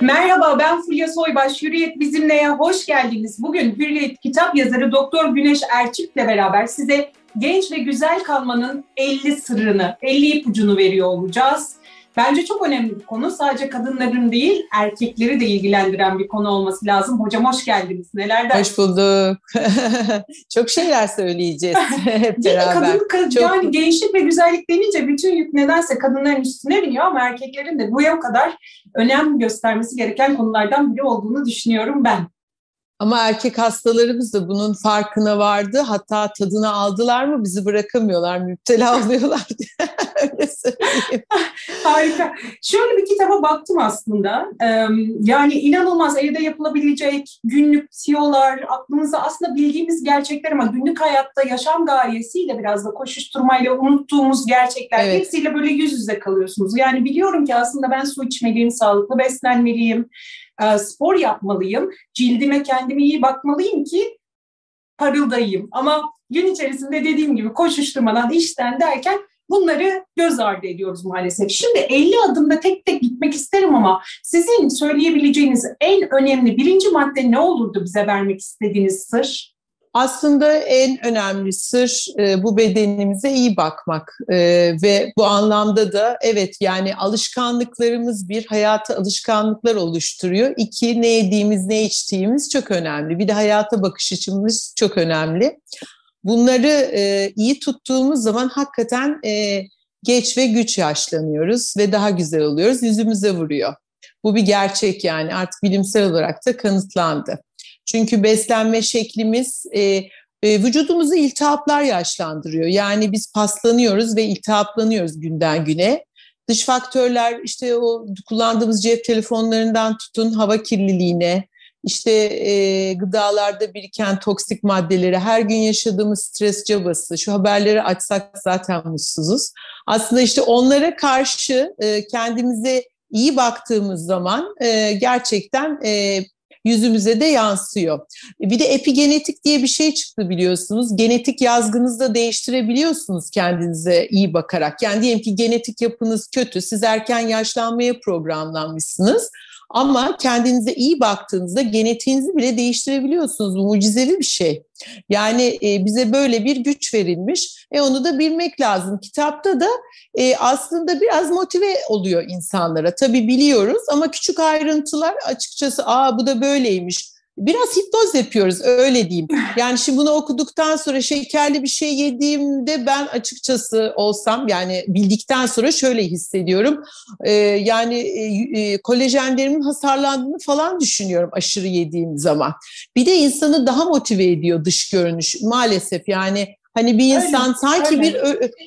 Merhaba ben Fulya Soybaş. Hürriyet Bizimle'ye hoş geldiniz. Bugün Hürriyet kitap yazarı Doktor Güneş Erçik'le beraber size genç ve güzel kalmanın 50 sırrını, 50 ipucunu veriyor olacağız. Bence çok önemli bir konu. Sadece kadınların değil, erkekleri de ilgilendiren bir konu olması lazım. Hocam hoş geldiniz. Neler dersiniz? Hoş bulduk. çok şeyler söyleyeceğiz hep beraber. Kadın, çok... Yani gençlik ve güzellik denince bütün yük nedense kadınların üstüne biniyor ama erkeklerin de bu kadar önem göstermesi gereken konulardan biri olduğunu düşünüyorum ben. Ama erkek hastalarımız da bunun farkına vardı. Hatta tadını aldılar mı bizi bırakamıyorlar, müptela oluyorlar Öyle söyleyeyim. Harika. Şöyle bir kitaba baktım aslında. Yani inanılmaz evde yapılabilecek günlük tiyolar, aklımızda aslında bildiğimiz gerçekler ama günlük hayatta yaşam gayesiyle biraz da koşuşturmayla unuttuğumuz gerçekler. Evet. Hepsiyle böyle yüz yüze kalıyorsunuz. Yani biliyorum ki aslında ben su içmeliyim, sağlıklı beslenmeliyim, spor yapmalıyım, cildime kendime iyi bakmalıyım ki parıldayayım. Ama gün içerisinde dediğim gibi koşuşturmadan işten derken bunları göz ardı ediyoruz maalesef. Şimdi 50 adımda tek tek gitmek isterim ama sizin söyleyebileceğiniz en önemli birinci madde ne olurdu bize vermek istediğiniz sır? Aslında en önemli sır e, bu bedenimize iyi bakmak e, ve bu anlamda da evet yani alışkanlıklarımız bir hayata alışkanlıklar oluşturuyor. İki ne yediğimiz ne içtiğimiz çok önemli. Bir de hayata bakış açımız çok önemli. Bunları e, iyi tuttuğumuz zaman hakikaten e, geç ve güç yaşlanıyoruz ve daha güzel oluyoruz. Yüzümüze vuruyor. Bu bir gerçek yani artık bilimsel olarak da kanıtlandı. Çünkü beslenme şeklimiz e, e, vücudumuzu iltihaplar yaşlandırıyor. Yani biz paslanıyoruz ve iltihaplanıyoruz günden güne. Dış faktörler işte o kullandığımız cep telefonlarından tutun hava kirliliğine, işte e, gıdalarda biriken toksik maddeleri, her gün yaşadığımız stres cabası, şu haberleri açsak zaten mutsuzuz. Aslında işte onlara karşı e, kendimize iyi baktığımız zaman e, gerçekten e, yüzümüze de yansıyor. Bir de epigenetik diye bir şey çıktı biliyorsunuz. Genetik yazgınızı da değiştirebiliyorsunuz kendinize iyi bakarak. Yani diyelim ki genetik yapınız kötü, siz erken yaşlanmaya programlanmışsınız. Ama kendinize iyi baktığınızda genetiğinizi bile değiştirebiliyorsunuz. Bu mucizevi bir şey. Yani e, bize böyle bir güç verilmiş. E onu da bilmek lazım. Kitapta da e, aslında biraz motive oluyor insanlara. Tabii biliyoruz ama küçük ayrıntılar açıkçası aa bu da böyleymiş biraz hipnoz yapıyoruz öyle diyeyim. Yani şimdi bunu okuduktan sonra şekerli bir şey yediğimde ben açıkçası olsam yani bildikten sonra şöyle hissediyorum. Ee, yani e, e, kolajenlerimin hasarlandığını falan düşünüyorum aşırı yediğim zaman. Bir de insanı daha motive ediyor dış görünüş maalesef yani hani bir insan öyle, sanki öyle. bir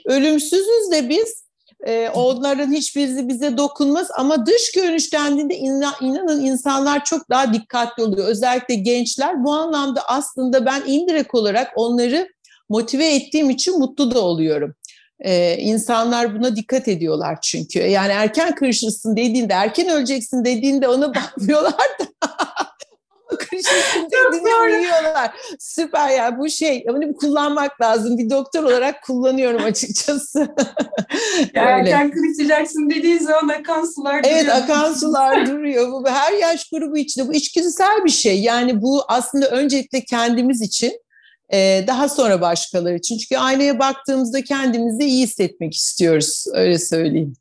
ölümsüzüz de biz e, onların hiçbiri bize dokunmaz ama dış görünüş dendiğinde inan, inanın insanlar çok daha dikkatli oluyor. Özellikle gençler bu anlamda aslında ben indirek olarak onları motive ettiğim için mutlu da oluyorum. Ee, insanlar buna dikkat ediyorlar çünkü. Yani erken kırışırsın dediğinde, erken öleceksin dediğinde ona bakmıyorlar da kışın uyuyorlar. Süper ya bu şey bunu kullanmak lazım. Bir doktor olarak kullanıyorum açıkçası. ya erken kırışacaksın dediği zaman akan sular duruyor. Evet akan sular duruyor. Bu her yaş grubu içinde bu içgüdüsel bir şey. Yani bu aslında öncelikle kendimiz için ee, daha sonra başkaları için. Çünkü aynaya baktığımızda kendimizi iyi hissetmek istiyoruz. Öyle söyleyeyim.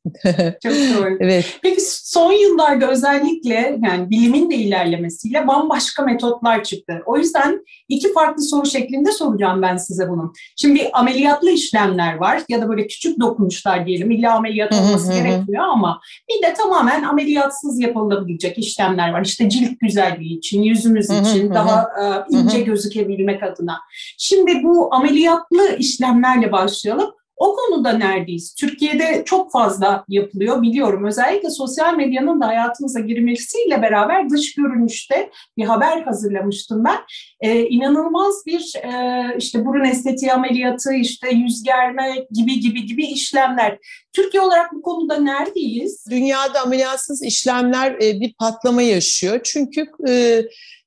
Çok doğru. evet. Peki son yıllarda özellikle yani bilimin de ilerlemesiyle bambaşka metotlar çıktı. O yüzden iki farklı soru şeklinde soracağım ben size bunu. Şimdi ameliyatlı işlemler var ya da böyle küçük dokunuşlar diyelim. İlla ameliyat olması gerekmiyor ama bir de tamamen ameliyatsız yapılabilecek işlemler var. İşte cilt güzelliği için, yüzümüz için daha e, ince gözükebilmek adına. Şimdi bu ameliyatlı işlemlerle başlayalım. O konuda neredeyiz? Türkiye'de çok fazla yapılıyor biliyorum. Özellikle sosyal medyanın da hayatımıza girmesiyle beraber dış görünüşte bir haber hazırlamıştım ben. Ee, inanılmaz bir e, işte burun estetiği ameliyatı, işte yüz germe gibi gibi gibi işlemler. Türkiye olarak bu konuda neredeyiz? Dünyada ameliyatsız işlemler e, bir patlama yaşıyor. Çünkü e,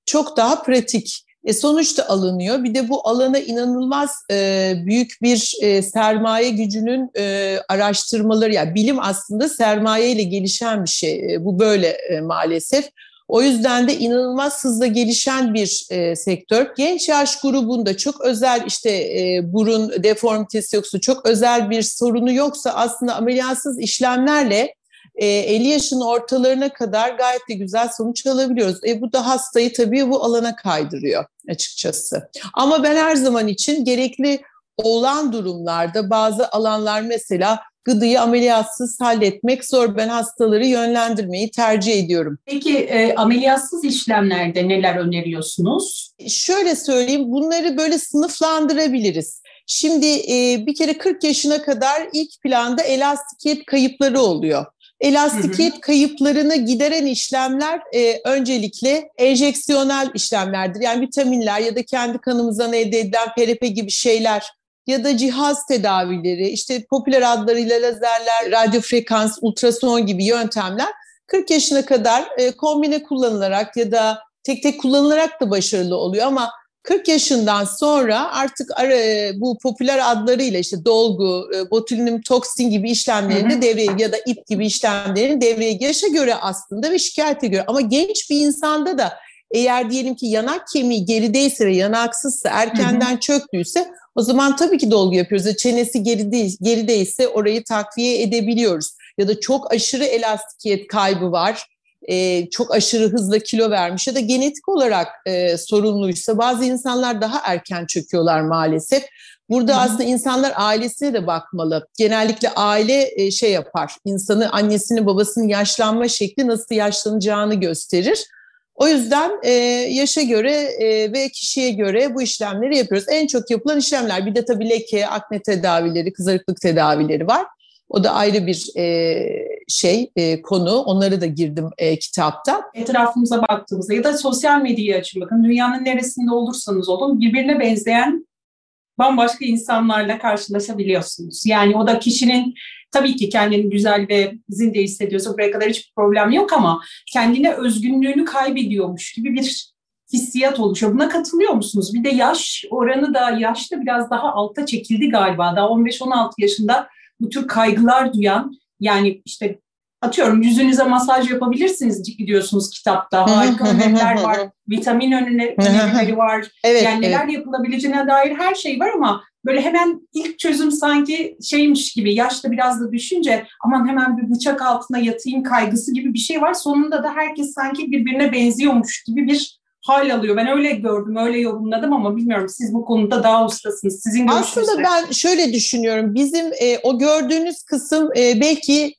çok daha pratik E, sonuçta alınıyor. Bir de bu alana inanılmaz e, büyük bir e, sermaye gücünün e, araştırmaları, yani bilim aslında sermaye ile gelişen bir şey. E, bu böyle e, maalesef. O yüzden de inanılmaz hızla gelişen bir e, sektör. Genç yaş grubunda çok özel işte e, burun deformitesi yoksa çok özel bir sorunu yoksa aslında ameliyatsız işlemlerle e, 50 yaşın ortalarına kadar gayet de güzel sonuç alabiliyoruz. E, bu da hastayı tabii bu alana kaydırıyor açıkçası. Ama ben her zaman için gerekli olan durumlarda bazı alanlar mesela gıdıyı ameliyatsız halletmek zor. Ben hastaları yönlendirmeyi tercih ediyorum. Peki e, ameliyatsız işlemlerde neler öneriyorsunuz? Şöyle söyleyeyim, bunları böyle sınıflandırabiliriz. Şimdi e, bir kere 40 yaşına kadar ilk planda elastikiyet kayıpları oluyor. Elastikiyet hı hı. kayıplarını gideren işlemler e, öncelikle enjeksiyonel işlemlerdir. Yani vitaminler ya da kendi kanımızdan elde edilen PRP gibi şeyler ya da cihaz tedavileri, işte popüler adlarıyla lazerler, radyo frekans, ultrason gibi yöntemler 40 yaşına kadar e, kombine kullanılarak ya da tek tek kullanılarak da başarılı oluyor ama 40 yaşından sonra artık e, bu popüler adlarıyla işte dolgu, e, botulinum toksin gibi işlemlerin de devreye ya da ip gibi işlemlerin devreye yaşa göre aslında ve şikayete göre ama genç bir insanda da eğer diyelim ki yanak kemiği gerideyse ve yanaksızsa erkenden hı hı. çöktüyse o zaman tabii ki dolgu yapıyoruz. Çenesi geride, gerideyse orayı takviye edebiliyoruz. Ya da çok aşırı elastikiyet kaybı var. Ee, çok aşırı hızla kilo vermiş ya da genetik olarak e, sorunluysa bazı insanlar daha erken çöküyorlar maalesef. Burada Hı-hı. aslında insanlar ailesine de bakmalı. Genellikle aile e, şey yapar, insanı annesinin babasının yaşlanma şekli nasıl yaşlanacağını gösterir. O yüzden e, yaşa göre e, ve kişiye göre bu işlemleri yapıyoruz. En çok yapılan işlemler bir de tabii leke, akne tedavileri, kızarıklık tedavileri var. O da ayrı bir e, şey, e, konu. Onları da girdim e, kitapta. Etrafımıza baktığımızda ya da sosyal medyayı açın bakın. Dünyanın neresinde olursanız olun birbirine benzeyen bambaşka insanlarla karşılaşabiliyorsunuz. Yani o da kişinin tabii ki kendini güzel ve zinde hissediyorsa buraya kadar hiçbir problem yok ama kendine özgünlüğünü kaybediyormuş gibi bir hissiyat oluşuyor. Buna katılıyor musunuz? Bir de yaş oranı da yaşta biraz daha alta çekildi galiba. Daha 15-16 yaşında bu tür kaygılar duyan yani işte atıyorum yüzünüze masaj yapabilirsiniz gidiyorsunuz kitapta. Harika öneriler var. Vitamin önerileri var. Evet, yani neler evet. yapılabileceğine dair her şey var ama böyle hemen ilk çözüm sanki şeymiş gibi yaşta biraz da düşünce aman hemen bir bıçak altına yatayım kaygısı gibi bir şey var. Sonunda da herkes sanki birbirine benziyormuş gibi bir hal alıyor. Ben öyle gördüm, öyle yorumladım ama bilmiyorum siz bu konuda daha ustasınız. Sizin Aslında ben şöyle düşünüyorum. Bizim e, o gördüğünüz kısım e, belki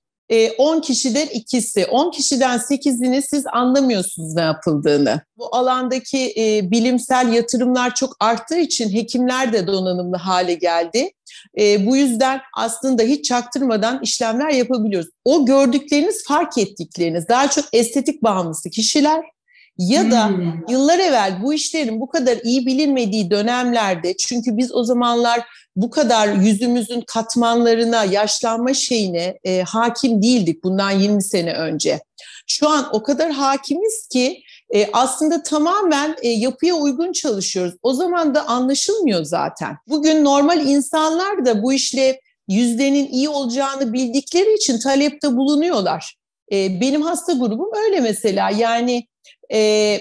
10 e, kişiden ikisi, 10 kişiden 8'ini siz anlamıyorsunuz ne yapıldığını. Bu alandaki e, bilimsel yatırımlar çok arttığı için hekimler de donanımlı hale geldi. E, bu yüzden aslında hiç çaktırmadan işlemler yapabiliyoruz. O gördükleriniz, fark ettikleriniz daha çok estetik bağımlısı kişiler ya da hmm. yıllar evvel bu işlerin bu kadar iyi bilinmediği dönemlerde çünkü biz o zamanlar bu kadar yüzümüzün katmanlarına, yaşlanma şeyine e, hakim değildik bundan 20 sene önce. Şu an o kadar hakimiz ki e, aslında tamamen e, yapıya uygun çalışıyoruz. O zaman da anlaşılmıyor zaten. Bugün normal insanlar da bu işle yüzdenin iyi olacağını bildikleri için talepte bulunuyorlar. E, benim hasta grubum öyle mesela yani e,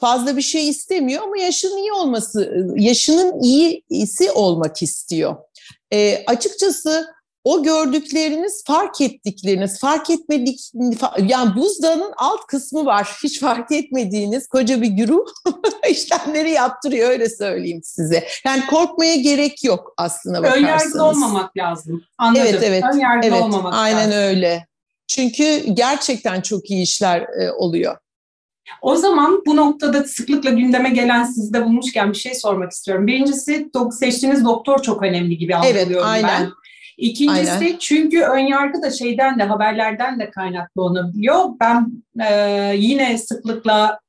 fazla bir şey istemiyor ama yaşının iyi olması, yaşının iyisi olmak istiyor. E, açıkçası o gördükleriniz, fark ettikleriniz, fark etmedik, yani buzdağının alt kısmı var. Hiç fark etmediğiniz koca bir güruh işlemleri yaptırıyor öyle söyleyeyim size. Yani korkmaya gerek yok aslında bakarsanız. Önyargılı olmamak lazım. Anladım. Evet, evet. Önyargılı evet, olmamak aynen lazım. öyle. Çünkü gerçekten çok iyi işler e, oluyor. O zaman bu noktada sıklıkla gündeme gelen sizde bulmuşken bir şey sormak istiyorum. Birincisi seçtiğiniz doktor çok önemli gibi anlıyorum evet, aynen. ben. İkincisi Aynen. çünkü önyargı da şeyden de haberlerden de kaynaklı olabiliyor. Ben e, yine sıklıkla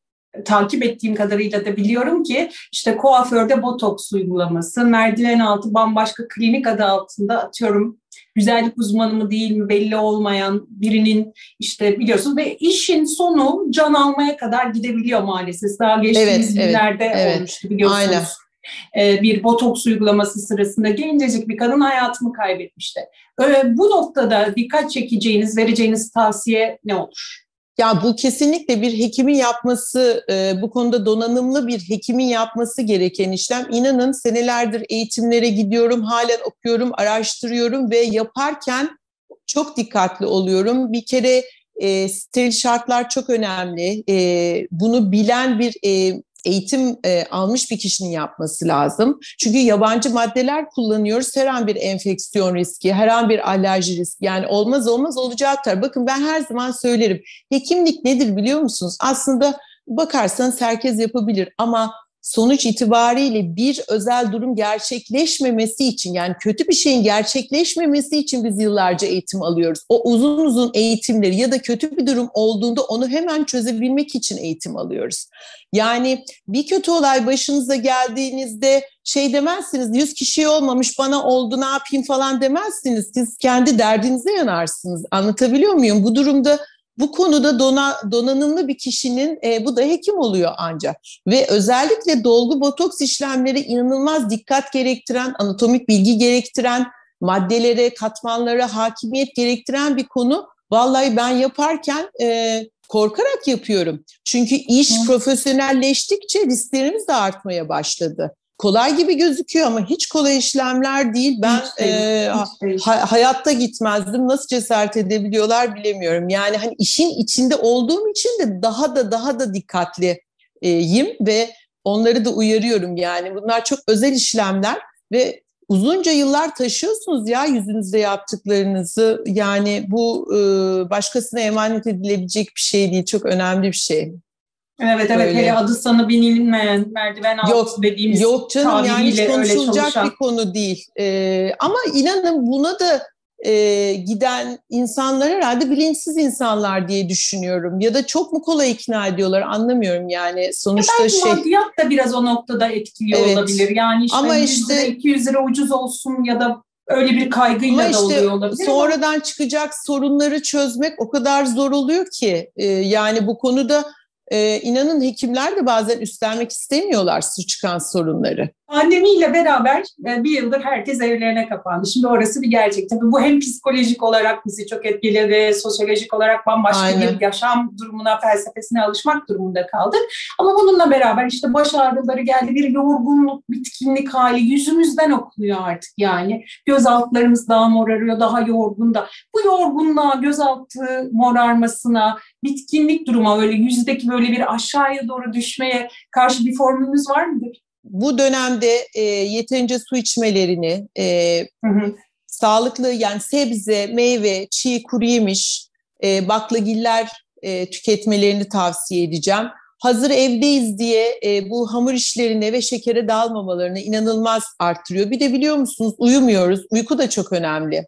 takip ettiğim kadarıyla da biliyorum ki işte kuaförde botoks uygulaması, merdiven altı bambaşka klinik adı altında atıyorum güzellik uzmanı mı değil mi belli olmayan birinin işte biliyorsunuz ve işin sonu can almaya kadar gidebiliyor maalesef. Daha geçtiğimiz evet, günlerde evet, olmuştu biliyorsunuz. Aynen. Ee, bir botoks uygulaması sırasında gencecik bir kadın hayatını kaybetmişti. Bu noktada dikkat çekeceğiniz, vereceğiniz tavsiye ne olur? Ya bu kesinlikle bir hekimin yapması, e, bu konuda donanımlı bir hekimin yapması gereken işlem. İnanın senelerdir eğitimlere gidiyorum, halen okuyorum, araştırıyorum ve yaparken çok dikkatli oluyorum. Bir kere e, steril şartlar çok önemli. E, bunu bilen bir e, eğitim e, almış bir kişinin yapması lazım. Çünkü yabancı maddeler kullanıyoruz. Her an bir enfeksiyon riski, her an bir alerji riski. Yani olmaz olmaz olacaktır. Bakın ben her zaman söylerim. Hekimlik nedir biliyor musunuz? Aslında bakarsanız herkes yapabilir ama sonuç itibariyle bir özel durum gerçekleşmemesi için yani kötü bir şeyin gerçekleşmemesi için biz yıllarca eğitim alıyoruz. O uzun uzun eğitimleri ya da kötü bir durum olduğunda onu hemen çözebilmek için eğitim alıyoruz. Yani bir kötü olay başınıza geldiğinizde şey demezsiniz 100 kişi olmamış bana oldu ne yapayım falan demezsiniz. Siz kendi derdinize yanarsınız. Anlatabiliyor muyum? Bu durumda bu konuda dona, donanımlı bir kişinin e, bu da hekim oluyor ancak. Ve özellikle dolgu botoks işlemleri inanılmaz dikkat gerektiren, anatomik bilgi gerektiren, maddelere, katmanlara hakimiyet gerektiren bir konu. Vallahi ben yaparken e, korkarak yapıyorum. Çünkü iş Hı. profesyonelleştikçe risklerimiz de artmaya başladı kolay gibi gözüküyor ama hiç kolay işlemler değil. Ben hiç değil, e, hiç değil. Ha, hayatta gitmezdim. Nasıl cesaret edebiliyorlar bilemiyorum. Yani hani işin içinde olduğum için de daha da daha da dikkatliyim ve onları da uyarıyorum. Yani bunlar çok özel işlemler ve uzunca yıllar taşıyorsunuz ya yüzünüzde yaptıklarınızı. Yani bu e, başkasına emanet edilebilecek bir şey değil. Çok önemli bir şey. Evet evet Öyle. hele adı sana bilinmeyen merdiven altı yok, dediğimiz Yok canım yani hiç konuşulacak bir konu değil. Ee, ama inanın buna da e, giden insanlar herhalde bilinçsiz insanlar diye düşünüyorum. Ya da çok mu kolay ikna ediyorlar anlamıyorum yani sonuçta ya belki şey. maddiyat da biraz o noktada etkiliyor evet. olabilir. Yani işte, Ama işte lira, 200 lira ucuz olsun ya da öyle bir kaygıyla Ama da oluyor olabilir. Sonradan ama... çıkacak sorunları çözmek o kadar zor oluyor ki e, yani bu konuda e, inanın hekimler de bazen üstlenmek istemiyorlar su çıkan sorunları. Pandemiyle beraber e, bir yıldır herkes evlerine kapandı. Şimdi orası bir gerçek. Tabii bu hem psikolojik olarak bizi çok etkiledi, sosyolojik olarak bambaşka Aynen. bir yaşam durumuna, felsefesine alışmak durumunda kaldık. Ama bununla beraber işte baş ağrıları geldi, bir yorgunluk, bitkinlik hali yüzümüzden okunuyor artık yani. Göz altlarımız daha morarıyor, daha yorgun da. Bu yorgunluğa, gözaltı morarmasına, bitkinlik duruma, böyle yüzdeki böyle bir aşağıya doğru düşmeye karşı bir formülümüz var mıdır? Bu dönemde e, yeterince su içmelerini, e, hı hı. sağlıklı yani sebze, meyve, çiğ, kuru yemiş, e, baklagiller e, tüketmelerini tavsiye edeceğim. Hazır evdeyiz diye e, bu hamur işlerine ve şekere dalmamalarını inanılmaz arttırıyor. Bir de biliyor musunuz uyumuyoruz. Uyku da çok önemli.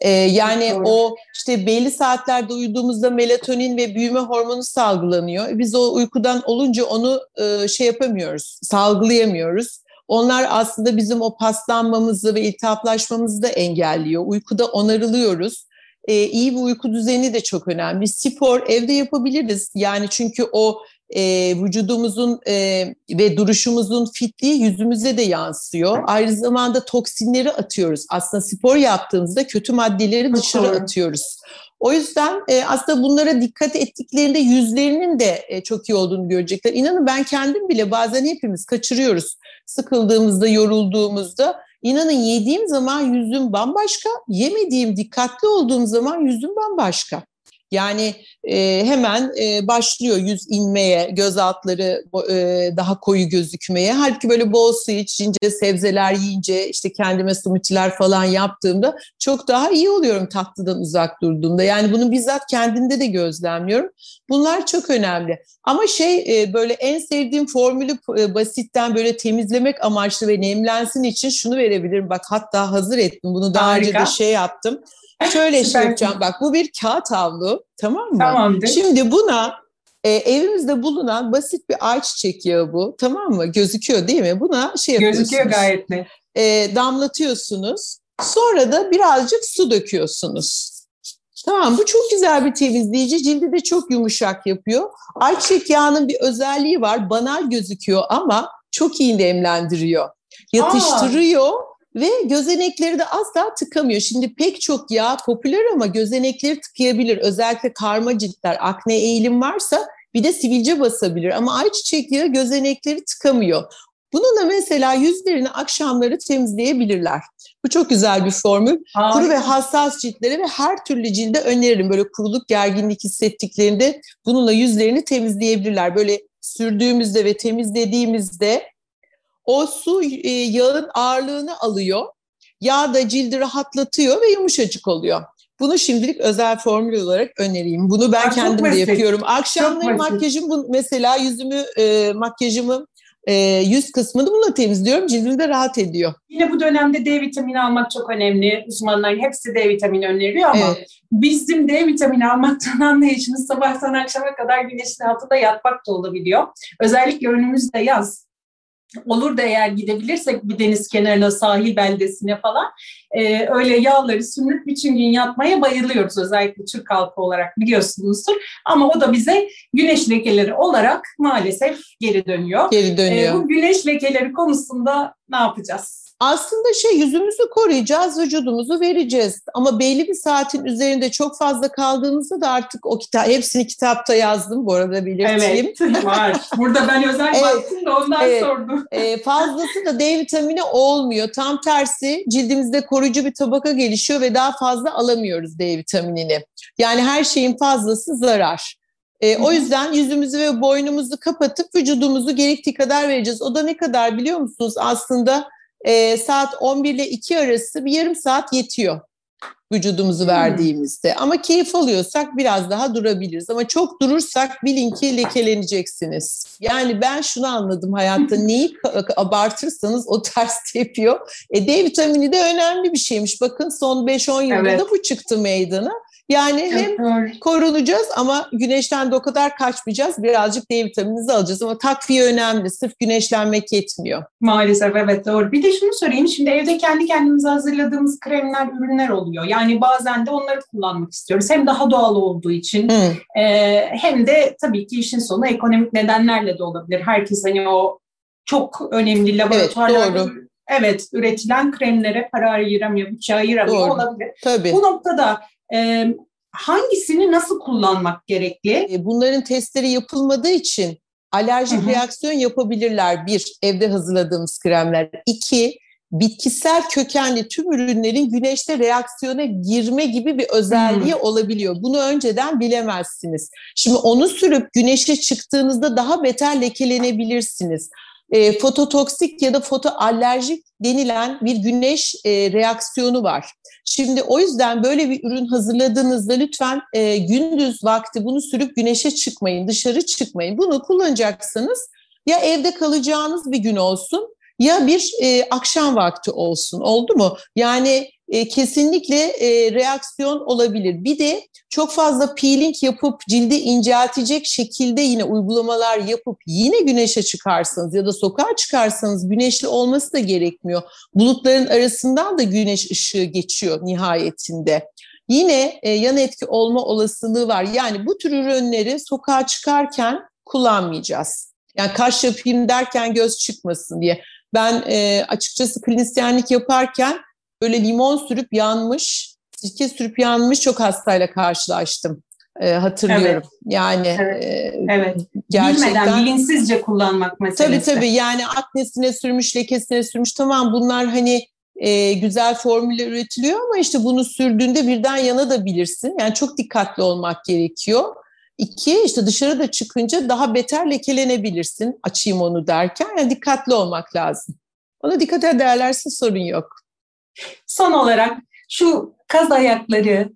Ee, yani Doğru. o işte belli saatlerde uyuduğumuzda melatonin ve büyüme hormonu salgılanıyor. Biz o uykudan olunca onu e, şey yapamıyoruz, salgılayamıyoruz. Onlar aslında bizim o paslanmamızı ve iltihaplaşmamızı da engelliyor. Uykuda onarılıyoruz. Ee, iyi bir uyku düzeni de çok önemli. Spor evde yapabiliriz. Yani çünkü o e, vücudumuzun e, ve duruşumuzun fitliği yüzümüze de yansıyor. Aynı zamanda toksinleri atıyoruz. Aslında spor yaptığımızda kötü maddeleri dışarı atıyoruz. O yüzden e, aslında bunlara dikkat ettiklerinde yüzlerinin de e, çok iyi olduğunu görecekler. İnanın ben kendim bile bazen hepimiz kaçırıyoruz. Sıkıldığımızda, yorulduğumuzda. İnanın yediğim zaman yüzüm bambaşka, yemediğim, dikkatli olduğum zaman yüzüm bambaşka. Yani e, hemen e, başlıyor yüz inmeye, göz altları e, daha koyu gözükmeye. Halbuki böyle bol su içince, sebzeler yiyince, işte kendime smoothie'ler falan yaptığımda çok daha iyi oluyorum tatlıdan uzak durduğumda. Yani bunu bizzat kendimde de gözlemliyorum. Bunlar çok önemli. Ama şey e, böyle en sevdiğim formülü e, basitten böyle temizlemek amaçlı ve nemlensin için şunu verebilirim. Bak hatta hazır ettim. Bunu daha Harika. önce de şey yaptım. Şöyle şey yapacağım bak bu bir kağıt havlu tamam mı? Tamamdır. Şimdi buna E, evimizde bulunan basit bir ayçiçek yağı bu. Tamam mı? Gözüküyor değil mi? Buna şey yapıyorsunuz. Gözüküyor gayet net. E, damlatıyorsunuz. Sonra da birazcık su döküyorsunuz. Tamam bu çok güzel bir temizleyici. Cildi de çok yumuşak yapıyor. Ayçiçek yağının bir özelliği var. Banal gözüküyor ama çok iyi nemlendiriyor. Yatıştırıyor. Aa ve gözenekleri de asla tıkamıyor. Şimdi pek çok yağ popüler ama gözenekleri tıkayabilir. Özellikle karma ciltler, akne eğilim varsa bir de sivilce basabilir. Ama ayçiçek yağı gözenekleri tıkamıyor. Bununla mesela yüzlerini akşamları temizleyebilirler. Bu çok güzel bir formül. Harika. Kuru ve hassas ciltlere ve her türlü cilde öneririm. Böyle kuruluk, gerginlik hissettiklerinde bununla yüzlerini temizleyebilirler. Böyle sürdüğümüzde ve temizlediğimizde o su e, yağın ağırlığını alıyor. Yağ da cildi rahatlatıyor ve yumuşacık oluyor. Bunu şimdilik özel formül olarak önereyim. Bunu ben Aa, kendim de yapıyorum. Akşamları makyajım bu, mesela yüzümü e, makyajımı e, yüz kısmını bununla temizliyorum. Cildim de rahat ediyor. Yine bu dönemde D vitamini almak çok önemli. Uzmanların hepsi D vitamini öneriyor ama evet. bizim D vitamini almaktan anlayışımız sabahtan akşama kadar güneşin altında yatmak da olabiliyor. Özellikle önümüzde yaz olur da eğer gidebilirsek bir deniz kenarına, sahil beldesine falan e, öyle yağları sürünüp bütün gün yatmaya bayılıyoruz özellikle Türk halkı olarak biliyorsunuzdur. Ama o da bize güneş lekeleri olarak maalesef geri dönüyor. Geri dönüyor. E, bu güneş lekeleri konusunda ne yapacağız? Aslında şey yüzümüzü koruyacağız, vücudumuzu vereceğiz. Ama belli bir saatin üzerinde çok fazla kaldığımızda da artık o kitap, hepsini kitapta yazdım bu arada belirteyim. Evet var. Burada ben özel evet, baktım da ondan evet, sordum. E, fazlası da D vitamini olmuyor. Tam tersi cildimizde koruyucu bir tabaka gelişiyor ve daha fazla alamıyoruz D vitaminini. Yani her şeyin fazlası zarar. E, o yüzden yüzümüzü ve boynumuzu kapatıp vücudumuzu gerektiği kadar vereceğiz. O da ne kadar biliyor musunuz? Aslında e, saat 11 ile 2 arası bir yarım saat yetiyor vücudumuzu hmm. verdiğimizde. Ama keyif alıyorsak biraz daha durabiliriz. Ama çok durursak bilin ki lekeleneceksiniz. Yani ben şunu anladım hayatta neyi abartırsanız o ters tepiyor. E, D vitamini de önemli bir şeymiş. Bakın son 5-10 yılda evet. da bu çıktı meydana. Yani Çok hem doğru. korunacağız ama güneşten de o kadar kaçmayacağız. Birazcık D vitaminimizi alacağız ama takviye önemli. Sırf güneşlenmek yetmiyor. Maalesef evet doğru. Bir de şunu sorayım. Şimdi evde kendi kendimize hazırladığımız kremler, ürünler oluyor. Yani bazen de onları kullanmak istiyoruz. Hem daha doğal olduğu için e, hem de tabii ki işin sonu ekonomik nedenlerle de olabilir. Herkes hani o çok önemli laboratuvarlarda evet, doğru. Evet, üretilen kremlere para ayıramıyor, bütçe ayıramıyor Doğru. olabilir. Tabii. Bu noktada e, hangisini nasıl kullanmak gerekli? E, bunların testleri yapılmadığı için alerjik Hı-hı. reaksiyon yapabilirler. Bir, evde hazırladığımız kremler. İki, bitkisel kökenli tüm ürünlerin güneşte reaksiyona girme gibi bir özelliği hmm. olabiliyor. Bunu önceden bilemezsiniz. Şimdi onu sürüp güneşe çıktığınızda daha beter lekelenebilirsiniz e, fototoksik ya da fotoalerjik denilen bir güneş e, reaksiyonu var. Şimdi o yüzden böyle bir ürün hazırladığınızda lütfen e, gündüz vakti bunu sürüp güneşe çıkmayın, dışarı çıkmayın. Bunu kullanacaksanız ya evde kalacağınız bir gün olsun ya bir e, akşam vakti olsun oldu mu? Yani e, kesinlikle e, reaksiyon olabilir. Bir de çok fazla peeling yapıp cildi inceltecek şekilde yine uygulamalar yapıp yine güneşe çıkarsanız ya da sokağa çıkarsanız güneşli olması da gerekmiyor. Bulutların arasından da güneş ışığı geçiyor nihayetinde. Yine e, yan etki olma olasılığı var. Yani bu tür ürünleri sokağa çıkarken kullanmayacağız. Yani kaş yapayım derken göz çıkmasın diye. Ben e, açıkçası klinisyenlik yaparken böyle limon sürüp yanmış, sirke sürüp yanmış çok hastayla karşılaştım. E, hatırlıyorum. Evet. Yani evet. E, evet. gerçekten bilmeden bilinçsizce kullanmak meselesi. Tabii tabii yani aknesine sürmüş, lekesine sürmüş. Tamam bunlar hani e, güzel formüller üretiliyor ama işte bunu sürdüğünde birden yana da bilirsin. Yani çok dikkatli olmak gerekiyor. İki, işte dışarıda çıkınca daha beter lekelenebilirsin açayım onu derken. Yani dikkatli olmak lazım. Ona dikkat ederlerse sorun yok. Son olarak şu kaz ayakları,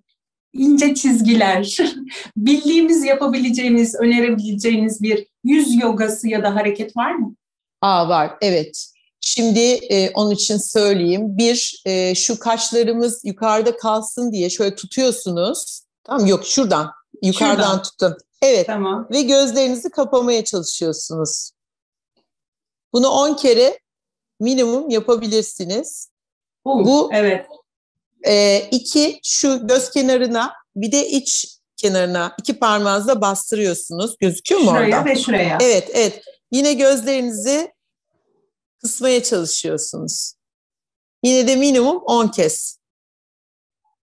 ince çizgiler, bildiğimiz, yapabileceğimiz, önerebileceğiniz bir yüz yogası ya da hareket var mı? Aa var, evet. Şimdi e, onun için söyleyeyim. Bir, e, şu kaşlarımız yukarıda kalsın diye şöyle tutuyorsunuz. Tamam yok şuradan Yukarıdan Şuradan. tutun. Evet. Tamam. Ve gözlerinizi kapamaya çalışıyorsunuz. Bunu 10 kere minimum yapabilirsiniz. Uh, Bu evet. E, iki şu göz kenarına bir de iç kenarına iki parmağınızla bastırıyorsunuz. Gözüküyor mu şuraya orada? Şuraya ve şuraya. Evet, evet. Yine gözlerinizi kısmaya çalışıyorsunuz. Yine de minimum 10 kez.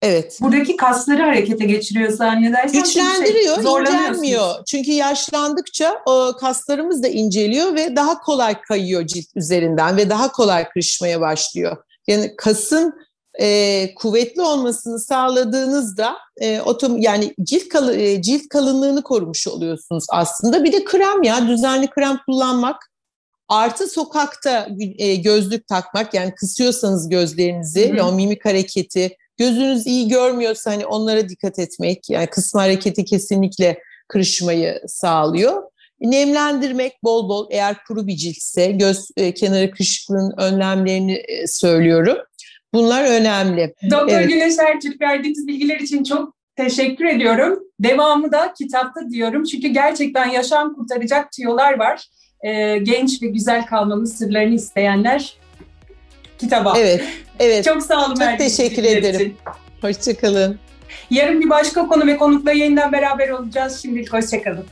Evet. Buradaki kasları harekete geçiriyor zannedersem. Güçlendiriyor, şey, incelmiyor. Çünkü yaşlandıkça o kaslarımız da inceliyor ve daha kolay kayıyor cilt üzerinden ve daha kolay kırışmaya başlıyor. Yani kasın e, kuvvetli olmasını sağladığınızda e, otom yani cilt kalı, e, cilt kalınlığını korumuş oluyorsunuz aslında. Bir de krem ya düzenli krem kullanmak artı sokakta e, gözlük takmak yani kısıyorsanız gözlerinizi Hı-hı. o mimik hareketi gözünüz iyi görmüyorsa hani onlara dikkat etmek yani kısma hareketi kesinlikle kırışmayı sağlıyor. Nemlendirmek bol bol eğer kuru bir ciltse göz e, kenarı kırışıklığın önlemlerini e, söylüyorum. Bunlar önemli. Doktor evet. Güneş Ertürk verdiğiniz bilgiler için çok teşekkür ediyorum. Devamı da kitapta diyorum. Çünkü gerçekten yaşam kurtaracak tüyolar var. Ee, genç ve güzel kalmamız sırlarını isteyenler kitaba. Evet, evet. Çok sağ olun. Çok teşekkür ederim. Hoşçakalın. Yarın bir başka konu ve konukla yeniden beraber olacağız. Şimdilik hoşçakalın.